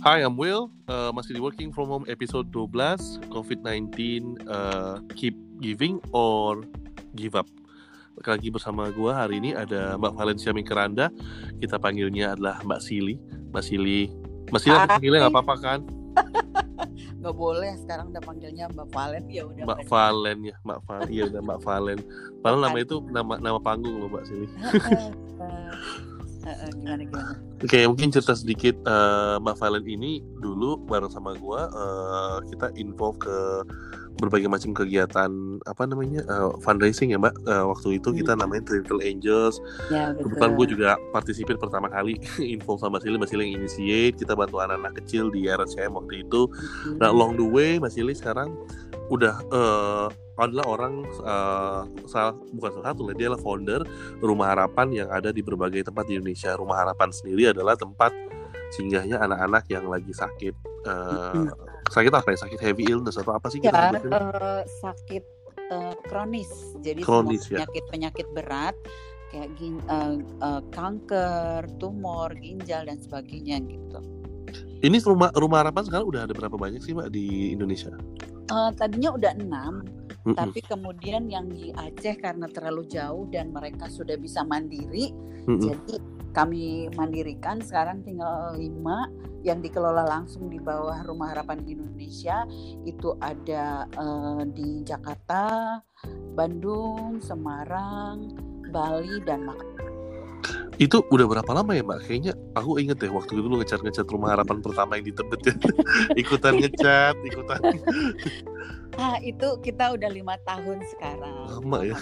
Hi, I'm Will. Uh, masih di Working From Home episode 12 COVID-19 uh, Keep Giving or Give Up. Lagi bersama gue hari ini ada Mbak Valencia Mikeranda. Kita panggilnya adalah Mbak Sili. Mbak Sili. Mbak Sili panggilnya nggak apa-apa kan? nggak boleh sekarang udah panggilnya Mbak Valen ya udah Mbak Valen ya Mbak Valen iya udah Mbak Valen padahal nama itu nama nama panggung loh Mbak Sili gimana gimana Oke, okay, mungkin cerita sedikit uh, Mbak Valen ini dulu bareng sama gue uh, kita involve ke berbagai macam kegiatan apa namanya uh, fundraising ya Mbak. Uh, waktu itu kita hmm. namanya Triple Angels. Ya, Kebetulan gue juga partisipin pertama kali involve sama Sili, Mbak Sili yang initiate. Kita bantu anak-anak kecil di RSCM waktu itu. Hmm. Nah, along the way Mbak Sili sekarang udah uh, adalah orang uh, salah bukan salah satu dia adalah founder Rumah Harapan yang ada di berbagai tempat di Indonesia. Rumah Harapan sendiri adalah tempat singgahnya anak-anak yang lagi sakit uh, sakit apa ya? Sakit heavy illness atau apa sih? Ya, uh, sakit uh, kronis. Jadi kronis, ya. penyakit-penyakit berat kayak gin, uh, uh, kanker, tumor, ginjal dan sebagainya gitu. Ini rumah rumah harapan sekarang udah ada berapa banyak sih mbak di Indonesia? Uh, tadinya udah enam, mm -mm. tapi kemudian yang di Aceh karena terlalu jauh dan mereka sudah bisa mandiri, mm -mm. jadi kami mandirikan sekarang tinggal lima yang dikelola langsung di bawah Rumah Harapan Indonesia itu ada uh, di Jakarta, Bandung, Semarang, Bali dan Makassar. Itu udah berapa lama ya mbak? Kayaknya aku inget deh waktu itu lu ngecat-ngecat rumah harapan pertama yang di Tebet ya. ikutan ngecat, ikutan. Ah itu kita udah lima tahun sekarang. Lama ya.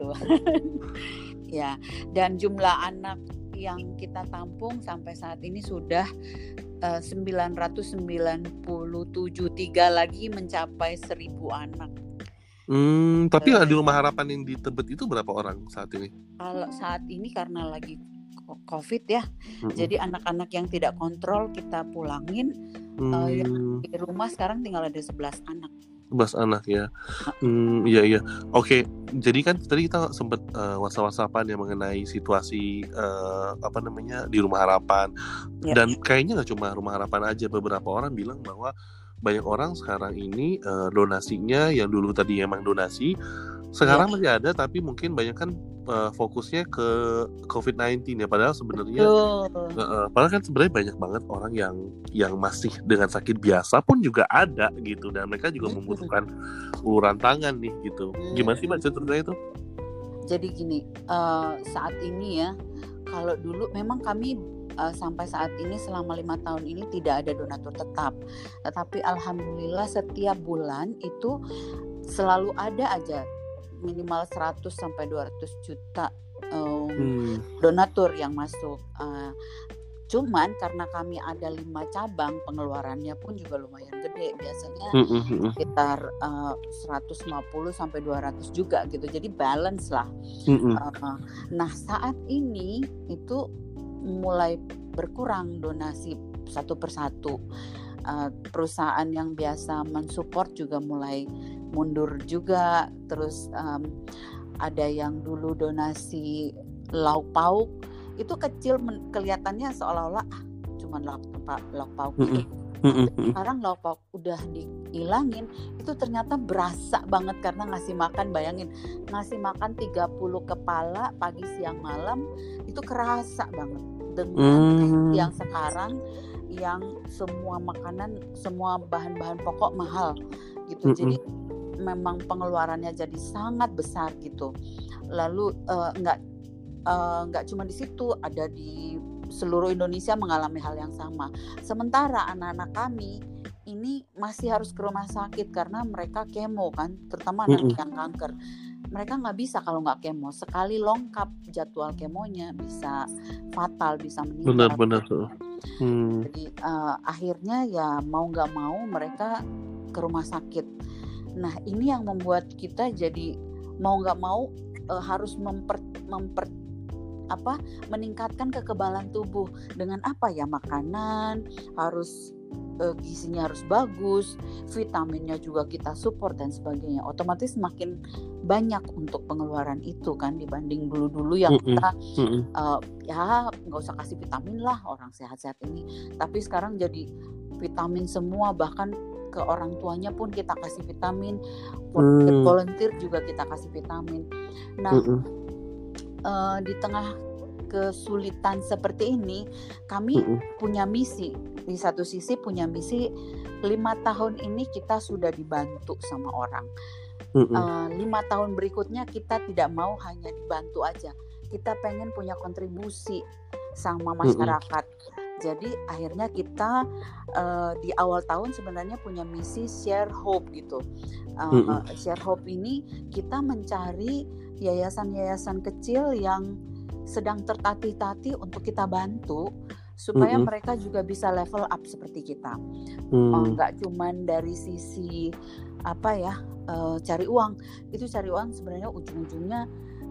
ya dan jumlah anak yang kita tampung sampai saat ini sudah uh, 997 tiga lagi mencapai 1000 anak. Hmm, tapi uh, di rumah harapan yang di Tebet itu berapa orang saat ini? Kalau saat ini karena lagi COVID ya, hmm. jadi anak-anak yang tidak kontrol kita pulangin. Hmm. Uh, yang di rumah sekarang tinggal ada 11 anak. 11 anak ya. Hmm, iya iya. Oke, jadi kan tadi kita sempat uh, whatsapp-whatsappan ya mengenai situasi uh, apa namanya di rumah harapan. Ya. Dan kayaknya nggak cuma rumah harapan aja, beberapa orang bilang bahwa banyak orang sekarang ini uh, donasinya yang dulu tadi emang donasi sekarang ya. masih ada tapi mungkin banyak kan uh, fokusnya ke COVID-19 ya padahal sebenarnya uh, uh, padahal kan sebenarnya banyak banget orang yang yang masih dengan sakit biasa pun juga ada gitu dan mereka juga membutuhkan uluran tangan nih gitu. Gimana sih mbak ceritanya itu? Jadi gini uh, saat ini ya kalau dulu memang kami uh, sampai saat ini selama lima tahun ini tidak ada donatur tetap. Tetapi alhamdulillah setiap bulan itu selalu ada aja minimal 100 sampai 200 juta um, hmm. donatur yang masuk. Uh, cuman karena kami ada lima cabang pengeluarannya pun juga lumayan gede biasanya hmm, hmm, hmm. sekitar uh, 150 sampai 200 juga gitu jadi balance lah uh, nah saat ini itu mulai berkurang donasi satu persatu. Uh, perusahaan yang biasa mensupport juga mulai mundur juga. Terus um, ada yang dulu donasi lauk pauk itu kecil kelihatannya seolah-olah ah, cuma lauk, lauk pauk gitu. Sekarang lauk udah dihilangin itu ternyata berasa banget karena ngasih makan bayangin ngasih makan 30 kepala pagi siang malam itu kerasa banget dengan hmm. yang sekarang yang semua makanan semua bahan-bahan pokok mahal gitu hmm. jadi memang pengeluarannya jadi sangat besar gitu lalu uh, nggak uh, nggak cuma di situ ada di seluruh Indonesia mengalami hal yang sama. Sementara anak-anak kami ini masih harus ke rumah sakit karena mereka kemo kan terutama anak mm -hmm. yang kanker. Mereka nggak bisa kalau nggak kemo. Sekali lengkap jadwal kemonya bisa fatal bisa meninggal. Benar-benar hmm. jadi uh, akhirnya ya mau nggak mau mereka ke rumah sakit. Nah ini yang membuat kita jadi mau nggak mau uh, harus memper memper apa meningkatkan kekebalan tubuh dengan apa ya makanan harus uh, gizinya harus bagus, vitaminnya juga kita support dan sebagainya. Otomatis makin banyak untuk pengeluaran itu kan dibanding dulu-dulu yang Mm-mm. kita Mm-mm. uh, ya nggak usah kasih vitamin lah orang sehat-sehat ini. Tapi sekarang jadi vitamin semua bahkan ke orang tuanya pun kita kasih vitamin, volunteer, Hmm. volunteer juga kita kasih vitamin. Nah, Mm-mm. Uh, di tengah kesulitan seperti ini, kami Mm-mm. punya misi. Di satu sisi punya misi lima tahun ini kita sudah dibantu sama orang. Mm-mm. Uh, lima tahun berikutnya kita tidak mau hanya dibantu aja. Kita pengen punya kontribusi sama masyarakat. Jadi akhirnya kita uh, di awal tahun sebenarnya punya misi share hope gitu. Uh, Mm-mm. Share hope ini kita mencari yayasan-yayasan kecil yang sedang tertatih-tatih untuk kita bantu supaya Mm-mm. mereka juga bisa level up seperti kita. Mm. Oh, nggak cuman dari sisi apa ya eh, cari uang itu cari uang sebenarnya ujung-ujungnya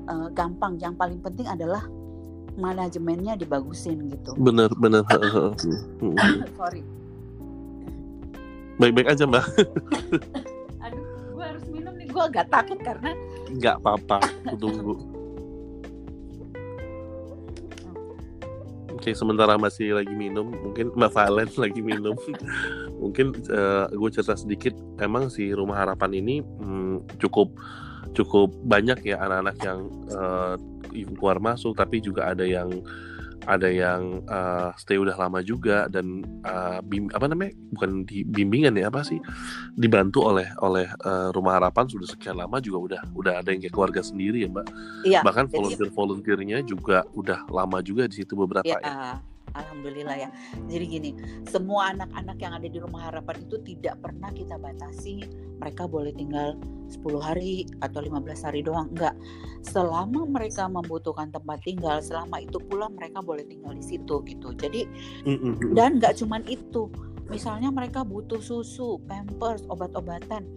eh, gampang yang paling penting adalah manajemennya dibagusin gitu bener. Heeh, heeh. Mm-mm. sorry Baik-baik aja mbak. aduh gue harus minum nih gue agak takut karena Nggak apa-apa. Aku tunggu. Oke, sementara masih lagi minum, mungkin Mbak Valen lagi minum. mungkin gue cerita sedikit. Emang si Rumah Harapan ini mm, cukup cukup banyak ya anak-anak yang eh, keluar masuk, tapi juga ada yang ada yang eh, stay udah lama juga dan eh, bim- apa namanya bukan di bimbingan ya apa sih dibantu oleh oleh eh, Rumah Harapan sudah sekian lama juga udah udah ada yang kayak keluarga sendiri ya Mbak iya bahkan volunteer volunteernya juga udah lama juga di situ beberapa ya ya. Alhamdulillah ya. Jadi gini semua anak-anak yang ada di rumah harapan itu tidak pernah kita batasi. Mereka boleh tinggal 10 hari atau 15 hari doang enggak. Selama mereka membutuhkan tempat tinggal selama itu pula mereka boleh tinggal di situ gitu. Jadi dan nggak cuman itu. Misalnya mereka butuh susu pampers obat-obatan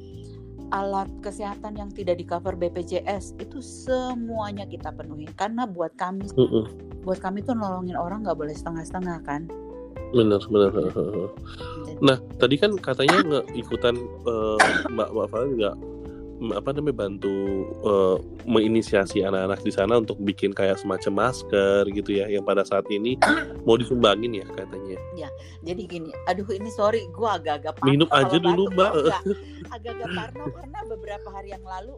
alat kesehatan yang tidak di cover BPJS itu semuanya kita penuhi. Karena buat kami Mm-mm. Buat kami tuh nolongin orang nggak boleh setengah-setengah kan bener Jadi, nah tadi kan katanya nggak ikutan eh, mbak mbak Farah juga mm, apa namanya bantu eh, menginisiasi anak-anak di sana untuk bikin kayak semacam masker gitu ya yang pada saat ini mau disumbangin ya katanya jadi gini aduh ini sorry gue agak-agak Minum aja dulu. Mbak. Enggak. agak-agak parno karena beberapa hari yang lalu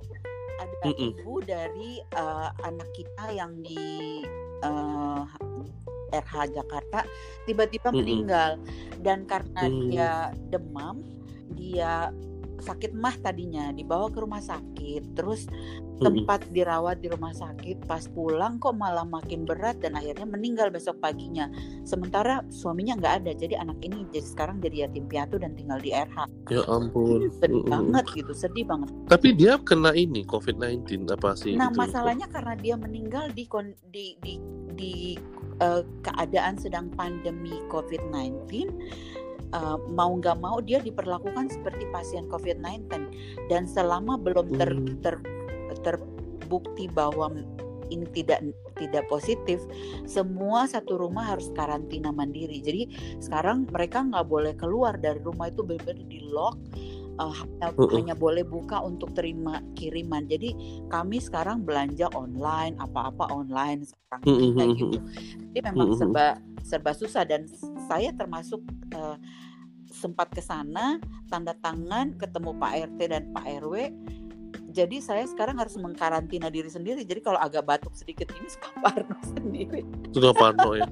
ada Mm-mm. ibu dari eh, anak kita yang di eh, RH Jakarta tiba-tiba Mm-mm. meninggal dan karena Mm. dia demam dia sakit mah tadinya dibawa ke rumah sakit terus tempat dirawat di rumah sakit pas pulang kok malah makin berat dan akhirnya meninggal besok paginya. Sementara suaminya nggak ada jadi anak ini jadi sekarang jadi yatim piatu dan tinggal di RH ya ampun. Sedih Mm-mm. banget gitu sedih banget. Tapi dia kena ini COVID-19 apa sih nah gitu? masalahnya karena dia meninggal di di di, di eh, keadaan sedang pandemi COVID-19 eh, mau nggak mau dia diperlakukan seperti pasien COVID-19 dan selama belum ter, Hmm. ter terbukti bahwa ini tidak tidak positif semua satu rumah harus karantina mandiri jadi sekarang mereka nggak boleh keluar dari rumah itu benar-benar di lock eh, hanya, Uh-uh. hanya boleh buka untuk terima kiriman jadi kami sekarang belanja online apa-apa online sekarang Mm-mm, kayak mm-mm. gitu jadi memang serba serba susah dan saya termasuk eh, sempat ke sana tanda tangan ketemu Pak RT dan Pak RW jadi saya sekarang harus mengkarantina diri sendiri jadi kalau agak batuk sedikit ini suka parno sendiri Sudah parno ya.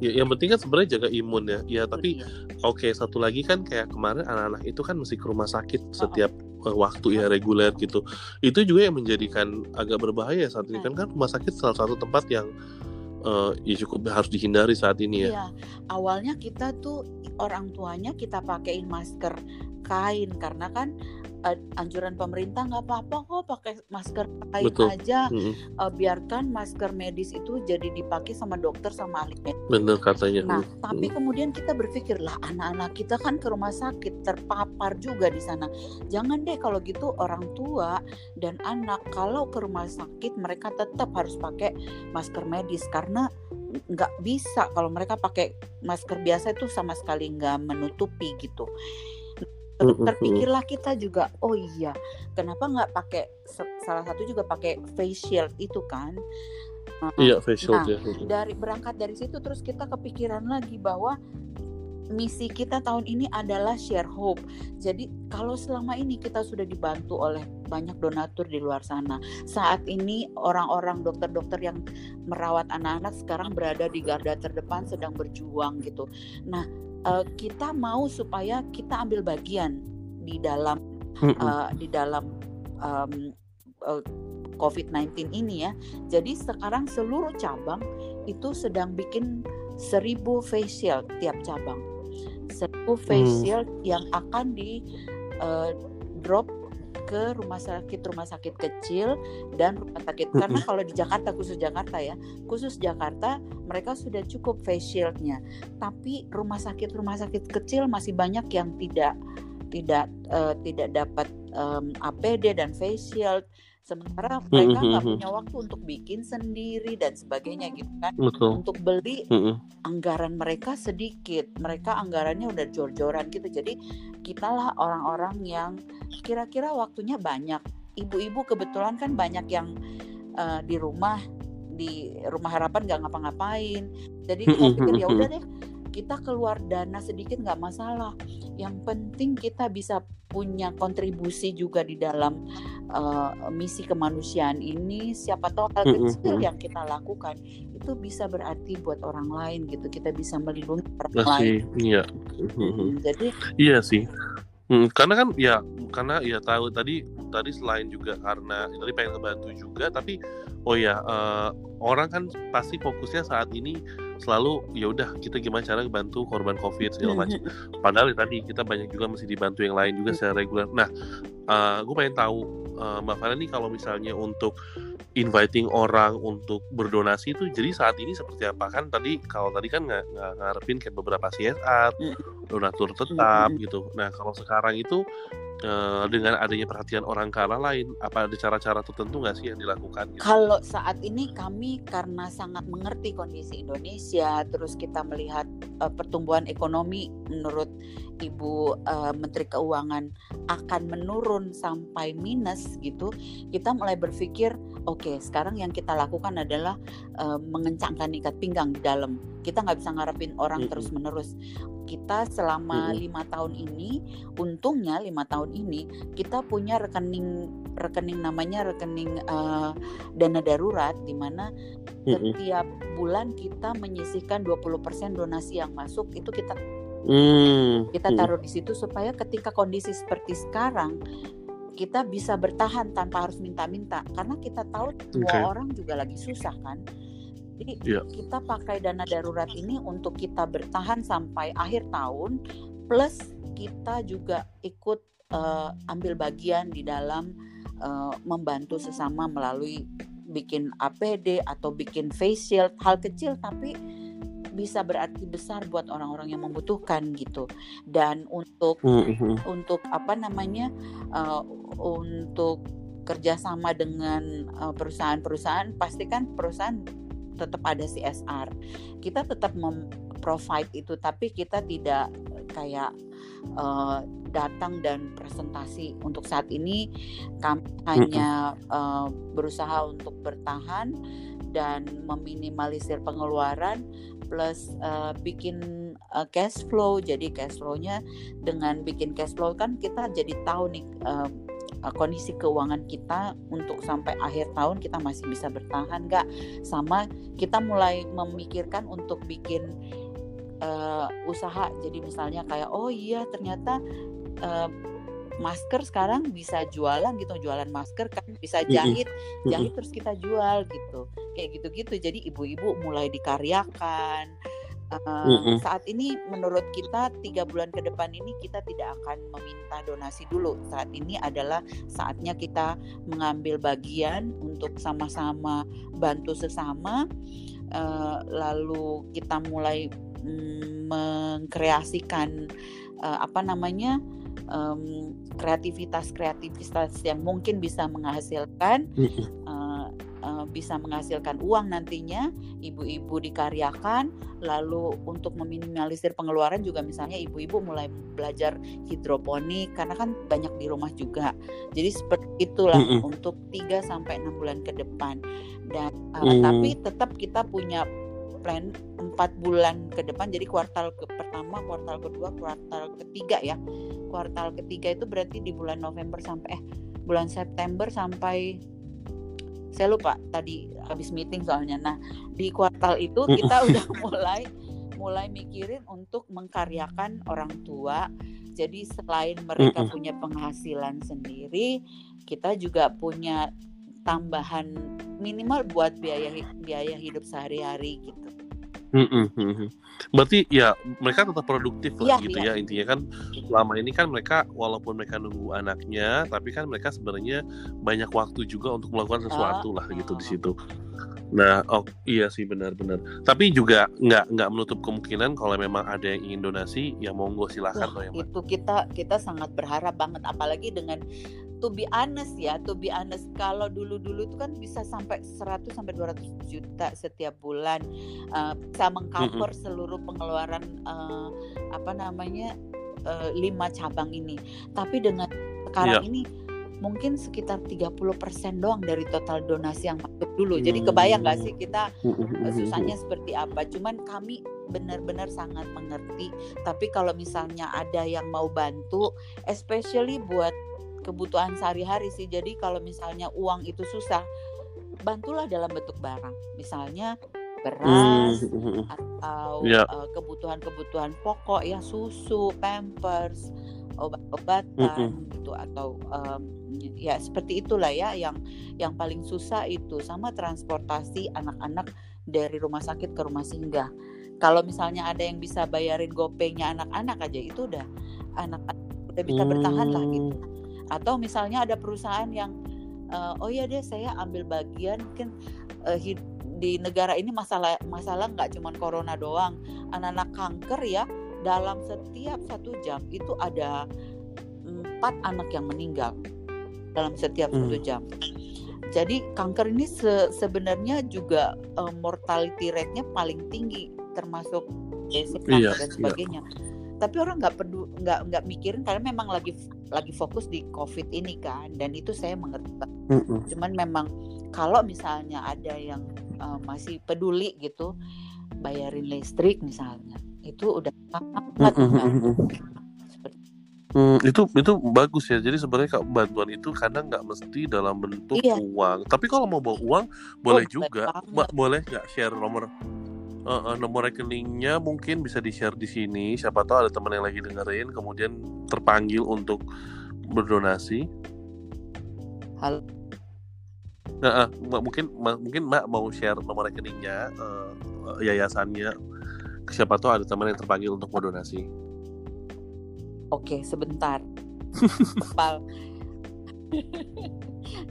ya. Yang penting kan sebenarnya jaga imun ya. Ya tapi Iya. oke satu lagi kan kayak kemarin anak-anak itu kan mesti ke rumah sakit setiap eh, waktu ya reguler gitu. Itu juga yang menjadikan agak berbahaya saat ini kan kan rumah sakit salah satu tempat yang eh, ya cukup harus dihindari saat ini ya. Iya, awalnya kita tuh orang tuanya kita pakein masker kain karena kan anjuran pemerintah nggak apa-apa kok pakai masker kain Betul. aja Mm-mm. Eh, biarkan masker medis itu jadi dipakai sama dokter sama ahli medis. Bener katanya. Nah, Mm. tapi kemudian kita berpikir lah anak-anak kita kan ke rumah sakit terpapar juga di sana. Jangan deh kalau gitu orang tua dan anak kalau ke rumah sakit mereka tetap harus pakai masker medis karena nggak bisa kalau mereka pakai masker biasa itu sama sekali nggak menutupi gitu terpikirlah kita juga oh iya kenapa nggak pakai salah satu juga pakai face shield itu kan iya face shield nah, ya dari berangkat dari situ terus kita kepikiran lagi bahwa misi kita tahun ini adalah share hope. Jadi kalau selama ini kita sudah dibantu oleh banyak donatur di luar sana, saat ini orang-orang dokter-dokter yang merawat anak-anak sekarang berada di garda terdepan sedang berjuang gitu. Nah, uh, kita mau supaya kita ambil bagian di dalam uh, di dalam um, uh, COVID-19 ini ya. Jadi sekarang seluruh cabang itu sedang bikin seribu facial tiap cabang seribu face shield hmm. yang akan di uh, drop ke rumah sakit rumah sakit kecil dan rumah sakit karena kalau di Jakarta khusus Jakarta ya khusus Jakarta mereka sudah cukup face shieldnya. Tapi rumah sakit rumah sakit kecil masih banyak yang tidak tidak uh, tidak dapat um, APD dan face shield sementara hmm, mereka hmm, nggak punya waktu untuk bikin sendiri dan sebagainya gitu kan. Betul. untuk beli anggaran mereka sedikit. Mereka anggarannya udah jor-joran gitu. Jadi kitalah orang-orang yang kira-kira waktunya banyak. Ibu-ibu kebetulan kan banyak yang uh, di rumah di rumah harapan nggak ngapa-ngapain. Jadi kita pikir ya udah deh kita keluar dana sedikit nggak masalah. Yang penting kita bisa punya kontribusi juga di dalam uh, misi kemanusiaan ini. Siapa tahu hal kecil yang kita lakukan itu bisa berarti buat orang lain gitu. Kita bisa melindungi orang Masih, lain. iya. Jadi iya sih. Hmm, karena kan ya karena ya tahu tadi tadi selain juga karena tadi pengen ngebantu juga tapi oh ya uh, orang kan pasti fokusnya saat ini selalu ya udah kita gimana cara bantu korban covid segala macam. Padahal ya, tadi kita banyak juga masih dibantu yang lain juga secara reguler. Nah uh, gue pengen tahu uh, mbak Farah nih kalau misalnya untuk inviting orang untuk berdonasi itu jadi saat ini seperti apa? Kan tadi kalau tadi kan nggak ngarepin kayak beberapa CSR donatur tetap gitu. Nah kalau sekarang itu Eh, dengan adanya perhatian orang ke arah lain apa ada cara-cara tertentu nggak sih yang dilakukan gitu? kalau saat ini kami karena sangat mengerti kondisi Indonesia terus kita melihat uh, pertumbuhan ekonomi menurut Ibu uh, Menteri Keuangan akan menurun sampai minus gitu kita mulai berpikir oke okay, sekarang yang kita lakukan adalah uh, mengencangkan ikat pinggang di dalam kita nggak bisa ngarepin orang mm -hmm. terus menerus kita selama lima tahun ini untungnya lima tahun ini kita punya rekening rekening namanya rekening uh, dana darurat di mana setiap bulan kita menyisihkan 20% donasi yang masuk itu kita mm. kita taruh di situ supaya ketika kondisi seperti sekarang kita bisa bertahan tanpa harus minta-minta karena kita tahu semua okay. orang juga lagi susah kan jadi yeah. kita pakai dana darurat ini untuk kita bertahan sampai akhir tahun, plus kita juga ikut uh, ambil bagian di dalam uh, membantu sesama melalui bikin APD atau bikin face shield, hal kecil tapi bisa berarti besar buat orang-orang yang membutuhkan gitu. Dan untuk mm-hmm. untuk apa namanya uh, untuk kerjasama dengan perusahaan-perusahaan, pastikan perusahaan tetap ada CSR. Kita tetap memprovide itu, tapi kita tidak kayak uh, datang dan presentasi. Untuk saat ini kami hanya uh, berusaha untuk bertahan dan meminimalisir pengeluaran plus uh, bikin uh, cash flow. Jadi cash flow-nya dengan bikin cash flow kan kita jadi tahu nih uh, uh, kondisi keuangan kita untuk sampai akhir tahun kita masih bisa bertahan nggak? Sama kita mulai memikirkan untuk bikin uh, usaha. Jadi misalnya kayak oh iya ternyata uh, masker sekarang bisa jualan gitu jualan masker kan bisa jahit jahit terus kita jual gitu. Kayak gitu-gitu. Jadi ibu-ibu mulai dikaryakan Uh, mm-hmm. Saat ini menurut kita tiga bulan ke depan ini kita tidak akan meminta donasi dulu. Saat ini adalah saatnya kita mengambil bagian untuk sama-sama bantu sesama. Uh, lalu kita mulai mm, mengkreasikan uh, apa namanya um, kreativitas kreativitas yang mungkin bisa menghasilkan uh, bisa menghasilkan uang nantinya ibu-ibu dikaryakan lalu untuk meminimalisir pengeluaran juga misalnya ibu-ibu mulai belajar hidroponik karena kan banyak di rumah juga jadi seperti itulah mm -mm. untuk 3 sampai enam bulan ke depan dan uh, mm. tapi tetap kita punya plan empat bulan ke depan jadi kuartal ke pertama kuartal kedua kuartal ketiga ya kuartal ketiga itu berarti di bulan November sampai eh bulan September sampai saya lupa tadi habis meeting soalnya. Nah, di kuartal itu kita udah mulai mulai mikirin untuk mengkaryakan orang tua. Jadi selain mereka punya penghasilan sendiri, kita juga punya tambahan minimal buat biaya biaya hidup sehari-hari gitu. Mm-mm. Berarti ya mereka tetap produktif lah ya, gitu ya. ya intinya kan selama ini kan mereka walaupun mereka nunggu anaknya tapi kan mereka sebenarnya banyak waktu juga untuk melakukan sesuatu uh, lah gitu uh. di situ. Nah, oh iya sih benar-benar. Tapi juga nggak nggak menutup kemungkinan kalau memang ada yang ingin donasi, ya monggo silakan Wah, ya. Itu kita kita sangat berharap banget, apalagi dengan to be honest ya, to be honest kalau dulu-dulu itu kan bisa sampai 100 sampai 200 juta setiap bulan uh, bisa mengcover mm -hmm. seluruh pengeluaran uh, apa namanya uh, lima cabang ini. Tapi dengan sekarang yeah. ini mungkin sekitar 30% doang dari total donasi yang masuk dulu. Jadi kebayang nggak sih kita susahnya seperti apa? Cuman kami benar-benar sangat mengerti. Tapi kalau misalnya ada yang mau bantu, especially buat kebutuhan sehari-hari sih. Jadi kalau misalnya uang itu susah, bantulah dalam bentuk barang. Misalnya beras mm. atau yeah. uh, kebutuhan-kebutuhan pokok ya susu, pampers, obat-obatan mm -hmm. gitu atau um, ya seperti itulah ya yang yang paling susah itu sama transportasi anak-anak dari rumah sakit ke rumah singgah. Kalau misalnya ada yang bisa bayarin gopengnya anak-anak aja itu udah anak-anak udah bisa bertahan lah gitu. Atau misalnya ada perusahaan yang uh, oh ya deh saya ambil bagian kan uh, di negara ini masalah masalah nggak cuma corona doang anak-anak kanker ya dalam setiap satu jam itu ada empat anak yang meninggal dalam setiap hmm. satu jam jadi kanker ini se sebenarnya juga uh, mortality rate-nya paling tinggi termasuk basic kanker iya, dan iya. sebagainya iya tapi orang nggak perlu nggak nggak mikirin karena memang lagi lagi fokus di covid ini kan dan itu saya mengerti mm -mm. cuman memang kalau misalnya ada yang uh, masih peduli gitu bayarin listrik misalnya itu udah sangat mm -mm. Hmm, itu itu bagus ya. Jadi sebenarnya bantuan itu kadang nggak mesti dalam bentuk iya. uang. Tapi kalau mau bawa uang boleh oh, juga. Boleh nggak share nomor uh, uh, nomor rekeningnya mungkin bisa di share di sini. Siapa tahu ada teman yang lagi dengerin kemudian terpanggil untuk berdonasi. Halo nah, uh, mungkin mungkin mbak mau share nomor rekeningnya uh, yayasannya. Siapa tahu ada teman yang terpanggil untuk berdonasi. Oke sebentar.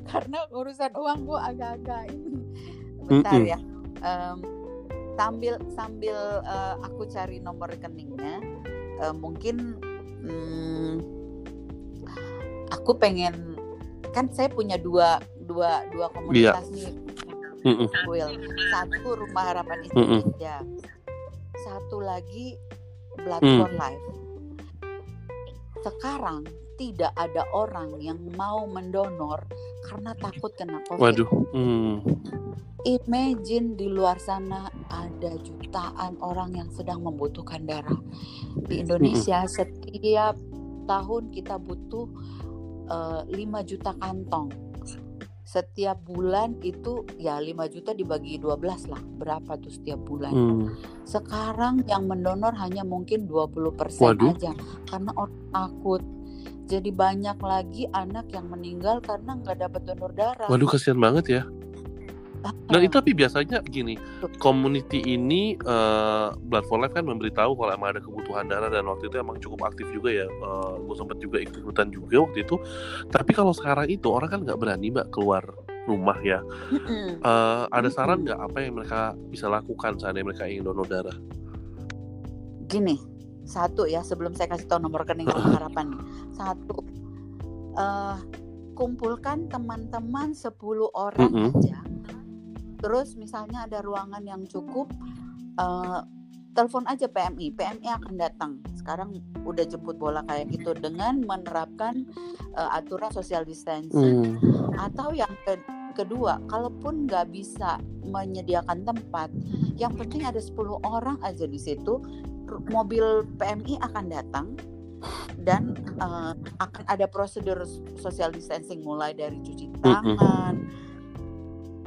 Karena urusan uang bu agak-agak ini. Bentar mm -mm. ya. Um, sambil sambil uh, aku cari nomor rekeningnya uh, mungkin hmm, aku pengen kan saya punya dua dua dua komunitas yeah. nih Will satu rumah harapan Indonesia satu lagi Blood mm. for Life sekarang tidak ada orang yang mau mendonor karena takut kena COVID. Waduh. Hmm imagine di luar sana ada jutaan orang yang sedang membutuhkan darah. Di Indonesia setiap tahun kita butuh uh, eh, 5 juta kantong. Setiap bulan itu ya 5 juta dibagi 12 lah. Berapa tuh setiap bulan? Hmm. Sekarang yang mendonor hanya mungkin 20% Waduh. aja karena orang takut. Jadi banyak lagi anak yang meninggal karena nggak dapat donor darah. Waduh kasihan banget ya. Nah itu tapi biasanya gini, community ini uh, Blood for Life kan memberitahu kalau emang ada kebutuhan darah dan waktu itu emang cukup aktif juga ya. Uh, gue sempat juga ikutan juga waktu itu. Tapi kalau sekarang itu orang kan nggak berani mbak keluar rumah ya. Uh, ada saran nggak apa yang mereka bisa lakukan saat mereka ingin donor darah? Gini, satu ya sebelum saya kasih tahu nomor rekening harapan. Satu, uh, kumpulkan teman-teman 10 orang mm -hmm. aja terus misalnya ada ruangan yang cukup uh, telepon aja PMI PMI akan datang. Sekarang udah jemput bola kayak gitu dengan menerapkan uh, aturan social distancing. Hmm. atau yang ke kedua kalaupun nggak bisa menyediakan tempat yang penting ada 10 orang aja di situ mobil PMI akan datang dan uh, akan ada prosedur social distancing mulai dari cuci tangan,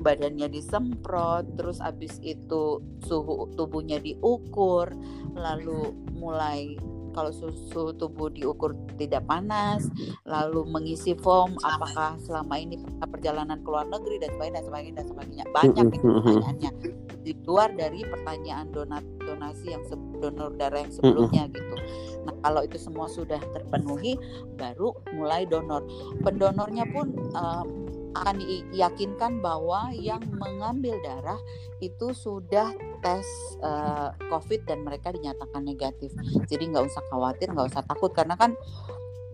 badannya disemprot, terus abis itu suhu tubuhnya diukur, lalu mulai kalau suhu tubuh diukur tidak panas, lalu mengisi form apakah selama ini perjalanan ke luar negeri dan sebagainya dan sebagainya dan sebagainya. Banyak itu pertanyaannya. Di luar dari pertanyaan donat donasi yang donor darah yang sebelumnya gitu. Nah kalau itu semua sudah terpenuhi, baru mulai donor. Pendonornya pun uh, akan diyakinkan bahwa yang mengambil darah itu sudah tes uh, COVID dan mereka dinyatakan negatif. Jadi nggak usah khawatir, nggak usah takut karena kan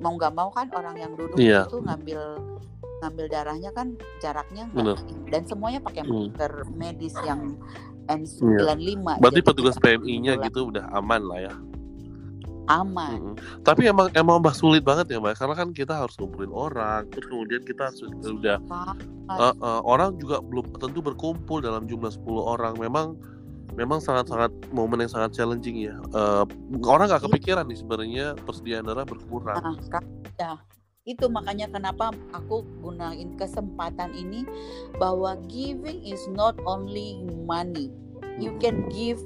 mau nggak mau kan orang yang duduk yeah. itu ngambil ngambil darahnya kan jaraknya enggak, dan semuanya pakai hmm. masker hmm. medis yang N95. Yeah. Berarti petugas PMI-nya gitu udah aman lah ya aman. Mm -hmm. Tapi emang emang mbak sulit banget ya mbak, karena kan kita harus ngumpulin orang, terus kemudian kita sudah uh, uh, orang juga belum tentu berkumpul dalam jumlah 10 orang. Memang memang sangat-sangat momen yang sangat challenging ya. Uh, orang nggak iya. kepikiran nih sebenarnya persediaan darah berkurang. Nah, ya itu makanya kenapa aku gunain kesempatan ini bahwa giving is not only money you can give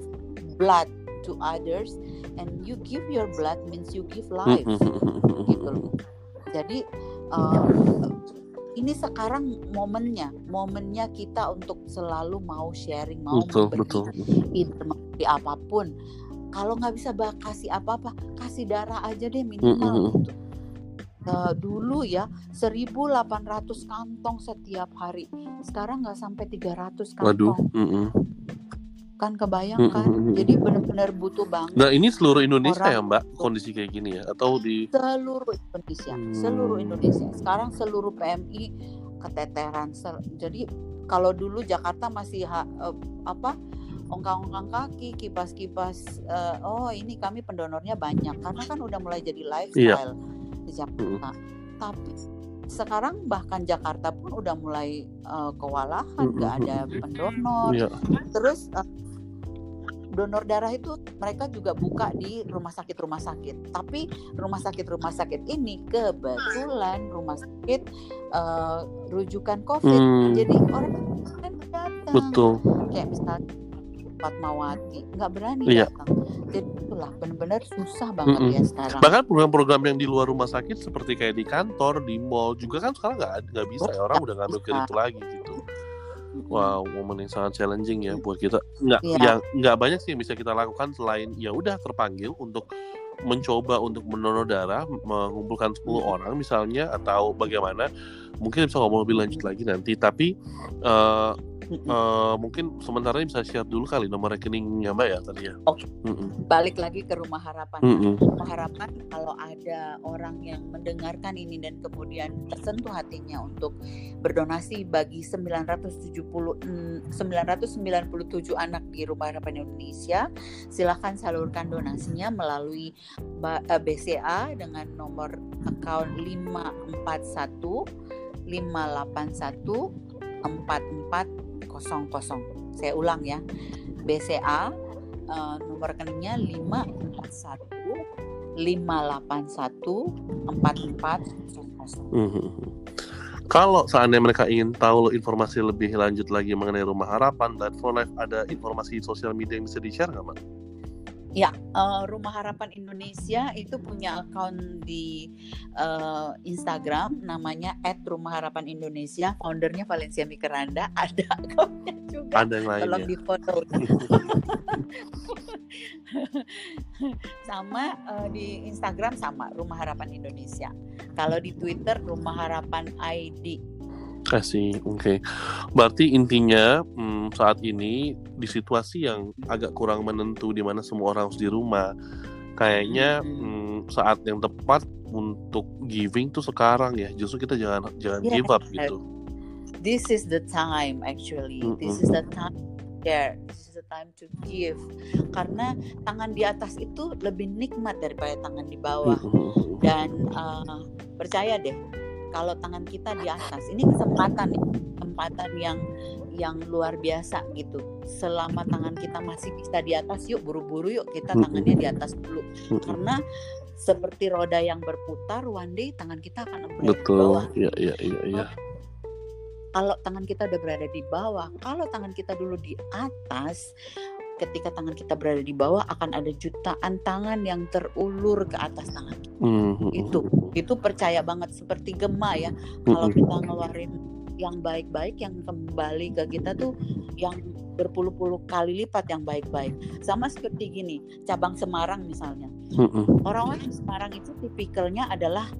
blood to others and you give your blood means you give life. Gitu loh. Jadi uh, ini sekarang momennya momennya kita untuk selalu mau sharing mau betul, betul. ide apa pun. Kalau nggak bisa kasih apa-apa kasih darah aja deh minimal gitu. uh, dulu ya 1800 kantong setiap hari. Sekarang nggak sampai 300 kantong. Waduh, mm -mm kan kebayang kan mm-hmm. jadi benar-benar butuh banget nah ini seluruh Indonesia Orang ya mbak kondisi kayak gini ya atau di seluruh Indonesia hmm. seluruh Indonesia sekarang seluruh PMI keteteran jadi kalau dulu Jakarta masih ha, uh, apa ongkang-ongkang kaki kipas-kipas uh, oh ini kami pendonornya banyak karena kan udah mulai jadi lifestyle yeah. di Jakarta hmm. tapi sekarang bahkan Jakarta pun udah mulai uh, kewalahan, nggak ada pendonor. Yeah. Terus uh, donor darah itu mereka juga buka di rumah sakit rumah sakit. Tapi rumah sakit rumah sakit ini kebetulan rumah sakit uh, rujukan covid. Hmm. jadi orang kan datang. Betul. Kayak misalnya Fatmawati nggak berani iya. datang. Jadi itulah benar-benar susah banget mm -mm. ya sekarang. Bahkan program-program yang di luar rumah sakit seperti kayak di kantor di mall juga kan sekarang nggak nggak bisa oh, ya. Orang udah nggak mikir itu lagi gitu Wow, momen yang sangat challenging ya buat kita. Nggak, yeah. yang nggak banyak sih yang bisa kita lakukan selain ya udah terpanggil untuk mencoba untuk mendonor darah, mengumpulkan 10 hmm. orang misalnya atau bagaimana. Mungkin bisa ngomong lebih lanjut lagi nanti. Tapi uh, uh, mungkin sementara bisa share dulu kali nomor rekeningnya mbak ya tadi ya. Oke. Okay. Mm -mm. Balik lagi ke rumah harapan. Mm -mm. Rumah harapan kalau ada orang yang mendengarkan ini dan kemudian tersentuh hatinya untuk berdonasi bagi 970 997 anak di rumah harapan Indonesia, silahkan salurkan donasinya melalui BCA eh, dengan nomor account 541 581 44 00. Saya ulang ya. BCA uh, eh, nomor rekeningnya 541 581 4400. Mm-hmm. Kalau seandainya mereka ingin tahu informasi lebih lanjut lagi mengenai Rumah Harapan dan For Life, ada informasi sosial media yang bisa di-share nggak, Mbak? Ya, uh, Rumah Harapan Indonesia itu punya akun di uh, Instagram namanya @rumahharapanindonesia. Foundernya Valencia Mikeranda, ada akunnya juga. Ada yang lain. Tolong di foto. sama uh, di Instagram sama Rumah Harapan Indonesia. Kalau di Twitter Rumah Harapan ID kasih oke. Okay. berarti intinya hmm, saat ini di situasi yang agak kurang menentu di mana semua orang harus di rumah kayaknya hmm, saat yang tepat untuk giving tuh sekarang ya. Justru kita jangan jangan ya, give up gitu. This is the time actually. This is the time share this is the time to give. Karena tangan di atas itu lebih nikmat daripada tangan di bawah. Dan uh, percaya deh kalau tangan kita di atas. Ini kesempatan kesempatan yang yang luar biasa gitu. Selama tangan kita masih bisa di atas yuk buru-buru yuk kita tangannya di atas dulu. Karena seperti roda yang berputar one day tangan kita akan berada betul. di bawah. Iya iya iya iya. Kalau tangan kita udah berada di bawah, kalau tangan kita dulu di atas, ketika tangan kita berada di bawah akan ada jutaan tangan yang terulur ke atas tangan kita. Mhm, Itu itu percaya banget seperti gema ya. Kalau Mhm. kita ngeluarin yang baik-baik yang kembali ke kita tuh yang berpuluh-puluh kali lipat yang baik-baik. Sama seperti gini, cabang Semarang misalnya. Mhm. Orang-orang di Semarang itu tipikalnya adalah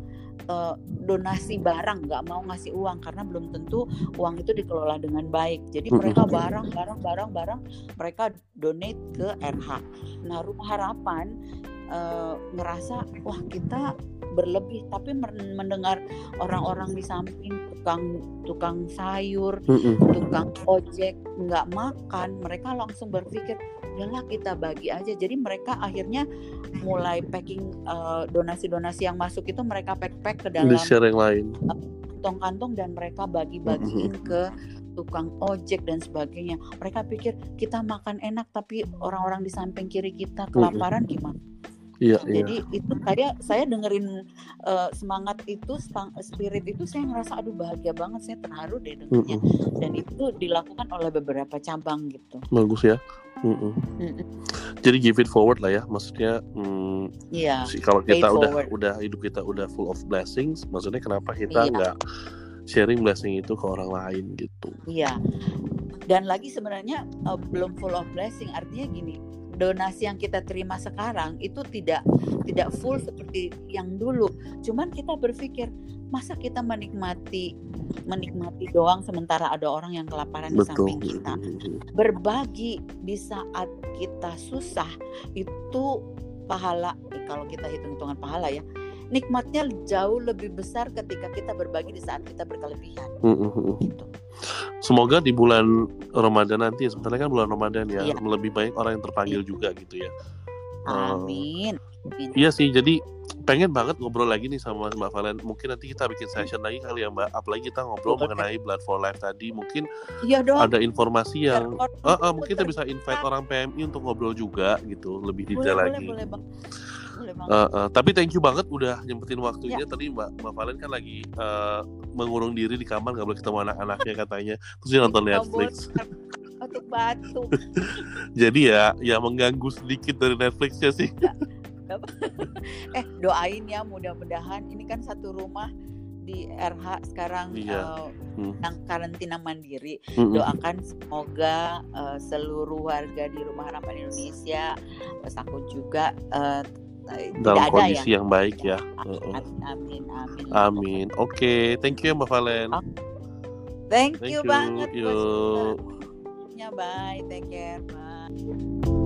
eh, donasi barang, nggak mau ngasih uang karena belum tentu uang itu dikelola dengan baik. Jadi mereka barang, barang, barang, barang, mereka donate ke RH. Nah, Rumah Harapan eh, ngerasa wah kita berlebih, tapi men- mendengar orang-orang di samping tukang tukang sayur, tukang ojek nggak makan, mereka langsung berpikir udahlah kita bagi aja. Jadi mereka akhirnya mulai packing eh, donasi-donasi yang masuk itu mereka pack-pack ke dalam yang lain kantong-kantong dan mereka bagi-bagiin ke tukang ojek dan sebagainya. Mereka pikir kita makan enak tapi orang-orang di samping kiri kita kelaparan gimana? iya iya Jadi itu saya saya dengerin eh, semangat itu spirit itu saya ngerasa aduh bahagia banget saya terharu deh dengernya Mhm. dan itu dilakukan oleh beberapa cabang gitu. bagus ya Mhm. Mm-mm. jadi give it forward lah ya maksudnya hmm, Iya. sih kalau kita udah forward. udah hidup kita udah full of blessings maksudnya kenapa kita Iya. nggak sharing blessing itu ke orang lain gitu Iya. Dan lagi sebenarnya eh, belum full of blessing. Artinya gini, donasi yang kita terima sekarang itu tidak tidak full seperti yang dulu. Cuman kita berpikir, masa kita menikmati menikmati doang sementara ada orang yang kelaparan di betul samping kita. Berbagi di saat kita susah itu pahala eh, kalau kita hitung-hitungan pahala ya. Nikmatnya jauh lebih besar ketika kita berbagi di saat kita berkelebihan Mhm. gitu. Semoga di bulan Ramadan nanti, sebenarnya kan bulan Ramadan ya, Iya. lebih banyak orang yang terpanggil juga gitu ya. Amin. Amin. Iya sih, jadi pengen banget ngobrol lagi nih sama Mbak Valen. Mungkin nanti kita bikin session lagi kali ya Mbak. Apalagi kita ngobrol Boleh. mengenai Blood for Life tadi. Mungkin Iya dong. ada informasi yang, ah ah, itu mungkin kita bisa invite orang PMI untuk ngobrol juga gitu, lebih detail boleh lagi. boleh boleh Eh, eh, tapi thank you banget udah nyempetin waktunya. Ya. Tadi Mbak Mbak Valen kan lagi eh, mengurung diri di kamar, nggak boleh ketemu anak-anaknya katanya. Terus dia nonton Netflix. Batuk Jadi ya, ya mengganggu sedikit dari Netflixnya sih. eh doain ya mudah-mudahan ini kan satu rumah di RH sekarang Iya. eh, Hmm. yang karantina mandiri Mm-mm. doakan semoga eh, seluruh warga di rumah harapan Indonesia terus aku juga eh, eh, Dalam kondisi ya yang baik ya. Heeh. amin amin amin Amin. Oke, thank you ya Mbak Valen. thank Thank you you. banget Yuk. Sharingnya. bye take care bye